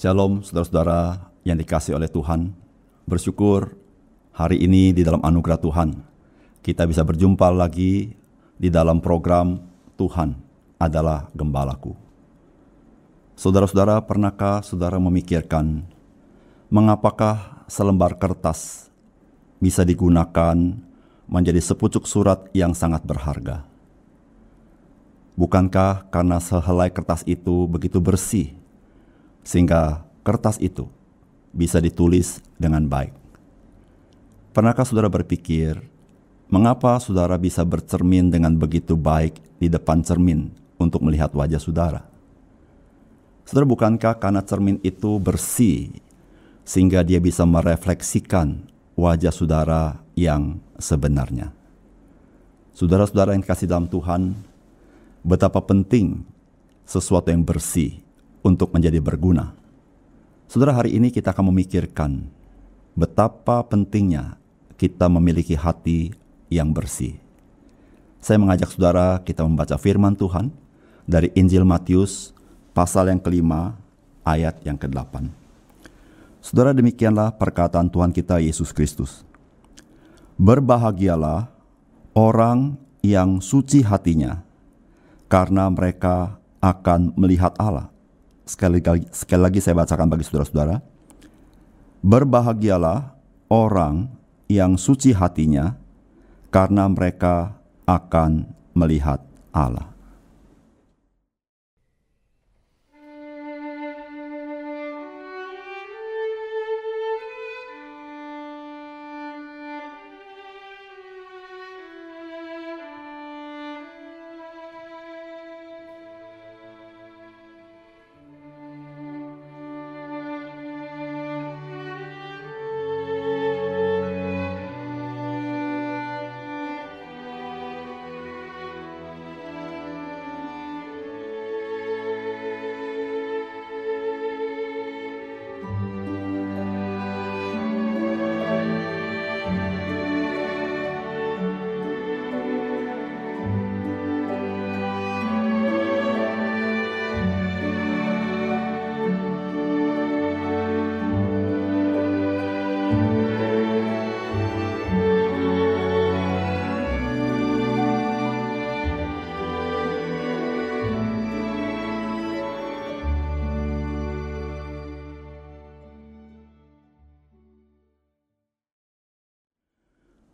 Shalom saudara-saudara yang dikasih oleh Tuhan. Bersyukur hari ini di dalam anugerah Tuhan kita bisa berjumpa lagi di dalam program Tuhan adalah gembalaku. Saudara-saudara, pernahkah saudara memikirkan mengapakah selembar kertas bisa digunakan menjadi sepucuk surat yang sangat berharga? Bukankah karena sehelai kertas itu begitu bersih sehingga kertas itu bisa ditulis dengan baik. Pernahkah saudara berpikir, mengapa saudara bisa bercermin dengan begitu baik di depan cermin untuk melihat wajah saudara? Saudara, bukankah karena cermin itu bersih, sehingga dia bisa merefleksikan wajah saudara yang sebenarnya? Saudara-saudara yang kasih dalam Tuhan, betapa penting sesuatu yang bersih untuk menjadi berguna. Saudara, hari ini kita akan memikirkan betapa pentingnya kita memiliki hati yang bersih. Saya mengajak saudara kita membaca firman Tuhan dari Injil Matius pasal yang kelima ayat yang ke-8. Saudara demikianlah perkataan Tuhan kita Yesus Kristus. Berbahagialah orang yang suci hatinya karena mereka akan melihat Allah. Sekali lagi, sekali lagi saya bacakan bagi saudara-saudara. Berbahagialah orang yang suci hatinya, karena mereka akan melihat Allah.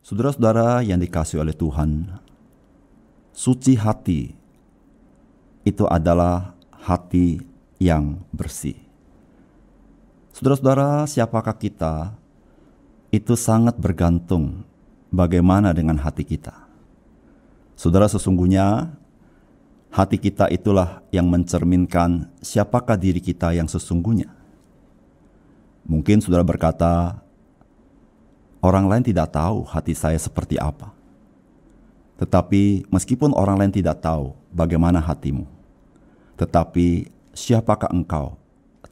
Saudara-saudara yang dikasih oleh Tuhan, suci hati itu adalah hati yang bersih. Saudara-saudara, siapakah kita? Itu sangat bergantung bagaimana dengan hati kita. Saudara, sesungguhnya hati kita itulah yang mencerminkan siapakah diri kita yang sesungguhnya. Mungkin saudara berkata, Orang lain tidak tahu hati saya seperti apa. Tetapi meskipun orang lain tidak tahu bagaimana hatimu, tetapi siapakah engkau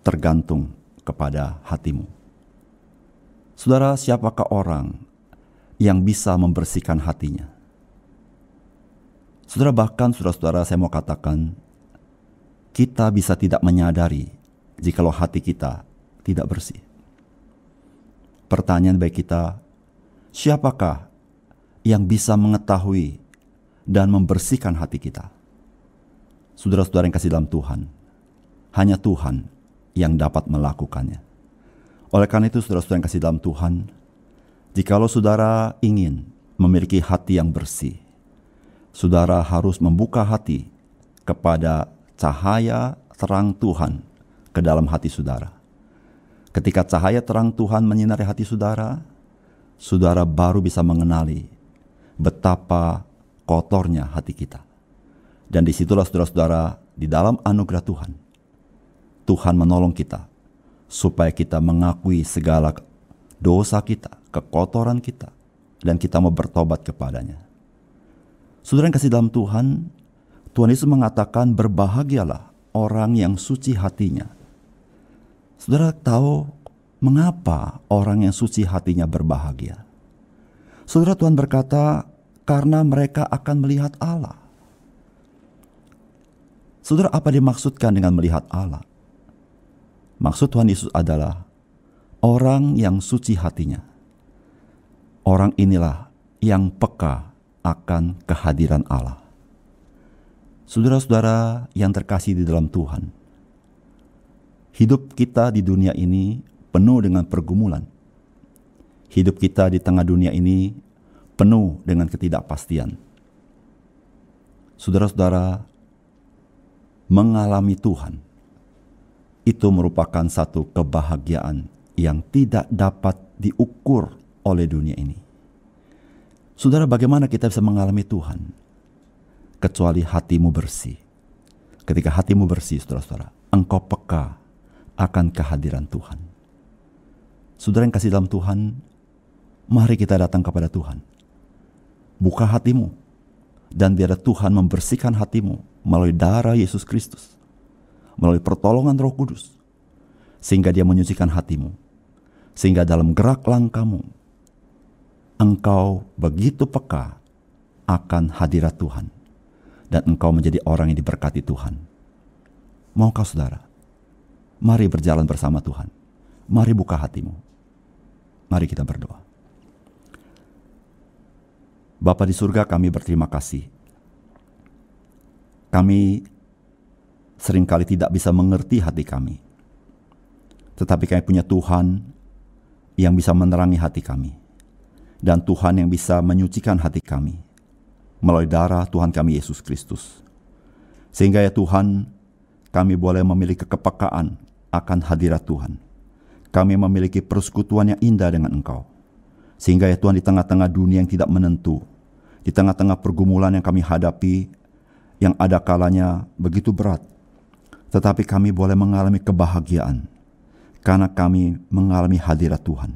tergantung kepada hatimu. Saudara, siapakah orang yang bisa membersihkan hatinya? Saudara, bahkan saudara-saudara saya mau katakan, kita bisa tidak menyadari jikalau hati kita tidak bersih. Pertanyaan baik kita, siapakah yang bisa mengetahui dan membersihkan hati kita? Saudara-saudara yang kasih dalam Tuhan, hanya Tuhan yang dapat melakukannya. Oleh karena itu, saudara-saudara yang kasih dalam Tuhan, jikalau saudara ingin memiliki hati yang bersih, saudara harus membuka hati kepada cahaya terang Tuhan ke dalam hati saudara. Ketika cahaya terang Tuhan menyinari hati saudara, saudara baru bisa mengenali betapa kotornya hati kita. Dan di situlah saudara-saudara di dalam anugerah Tuhan, Tuhan menolong kita supaya kita mengakui segala dosa kita, kekotoran kita, dan kita mau bertobat kepadanya. Saudara yang kasih dalam Tuhan, Tuhan Yesus mengatakan berbahagialah orang yang suci hatinya. Saudara tahu mengapa orang yang suci hatinya berbahagia? Saudara Tuhan berkata, karena mereka akan melihat Allah. Saudara, apa dimaksudkan dengan melihat Allah? Maksud Tuhan Yesus adalah orang yang suci hatinya. Orang inilah yang peka akan kehadiran Allah. Saudara-saudara yang terkasih di dalam Tuhan, hidup kita di dunia ini penuh dengan pergumulan. Hidup kita di tengah dunia ini penuh dengan ketidakpastian. Saudara-saudara, mengalami Tuhan itu merupakan satu kebahagiaan yang tidak dapat diukur oleh dunia ini. Saudara, bagaimana kita bisa mengalami Tuhan? Kecuali hatimu bersih. Ketika hatimu bersih, saudara-saudara, engkau peka akan kehadiran Tuhan. Saudara yang kasih dalam Tuhan, mari kita datang kepada Tuhan. Buka hatimu, dan biar Tuhan membersihkan hatimu melalui darah Yesus Kristus, melalui pertolongan Roh Kudus, sehingga Dia menyucikan hatimu, sehingga dalam gerak langkahmu engkau begitu peka akan hadirat Tuhan, dan engkau menjadi orang yang diberkati Tuhan. Maukah saudara? Mari berjalan bersama Tuhan. Mari buka hatimu. Mari kita berdoa. Bapa di surga kami berterima kasih kami sering kali tidak bisa mengerti hati kami. Tetapi kami punya Tuhan yang bisa menerangi hati kami. Dan Tuhan yang bisa menyucikan hati kami melalui darah Tuhan kami Yesus Kristus. Sehingga ya Tuhan, kami boleh memiliki kepekaan akan hadirat Tuhan. Kami memiliki persekutuan yang indah dengan Engkau. Sehingga ya Tuhan di tengah-tengah dunia yang tidak menentu, di tengah-tengah pergumulan yang kami hadapi, yang ada kalanya begitu berat, tetapi kami boleh mengalami kebahagiaan karena kami mengalami hadirat Tuhan.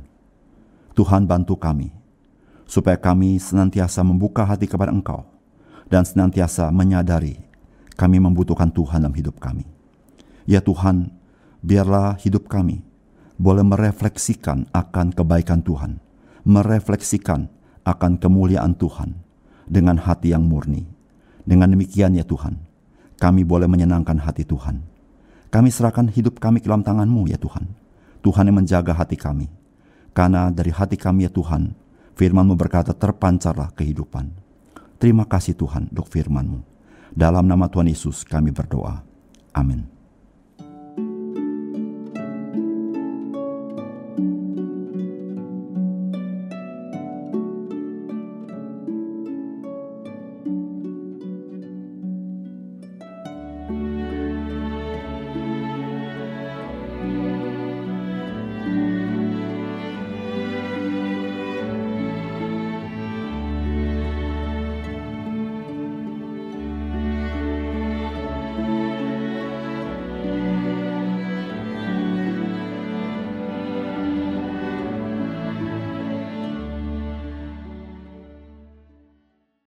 Tuhan bantu kami supaya kami senantiasa membuka hati kepada Engkau dan senantiasa menyadari kami membutuhkan Tuhan dalam hidup kami. Ya Tuhan, biarlah hidup kami boleh merefleksikan akan kebaikan Tuhan, merefleksikan akan kemuliaan Tuhan dengan hati yang murni dengan demikian ya Tuhan, kami boleh menyenangkan hati Tuhan. Kami serahkan hidup kami ke dalam tangan-Mu ya Tuhan. Tuhan yang menjaga hati kami. Karena dari hati kami ya Tuhan, firman-Mu berkata terpancarlah kehidupan. Terima kasih Tuhan untuk firman-Mu. Dalam nama Tuhan Yesus kami berdoa. Amin.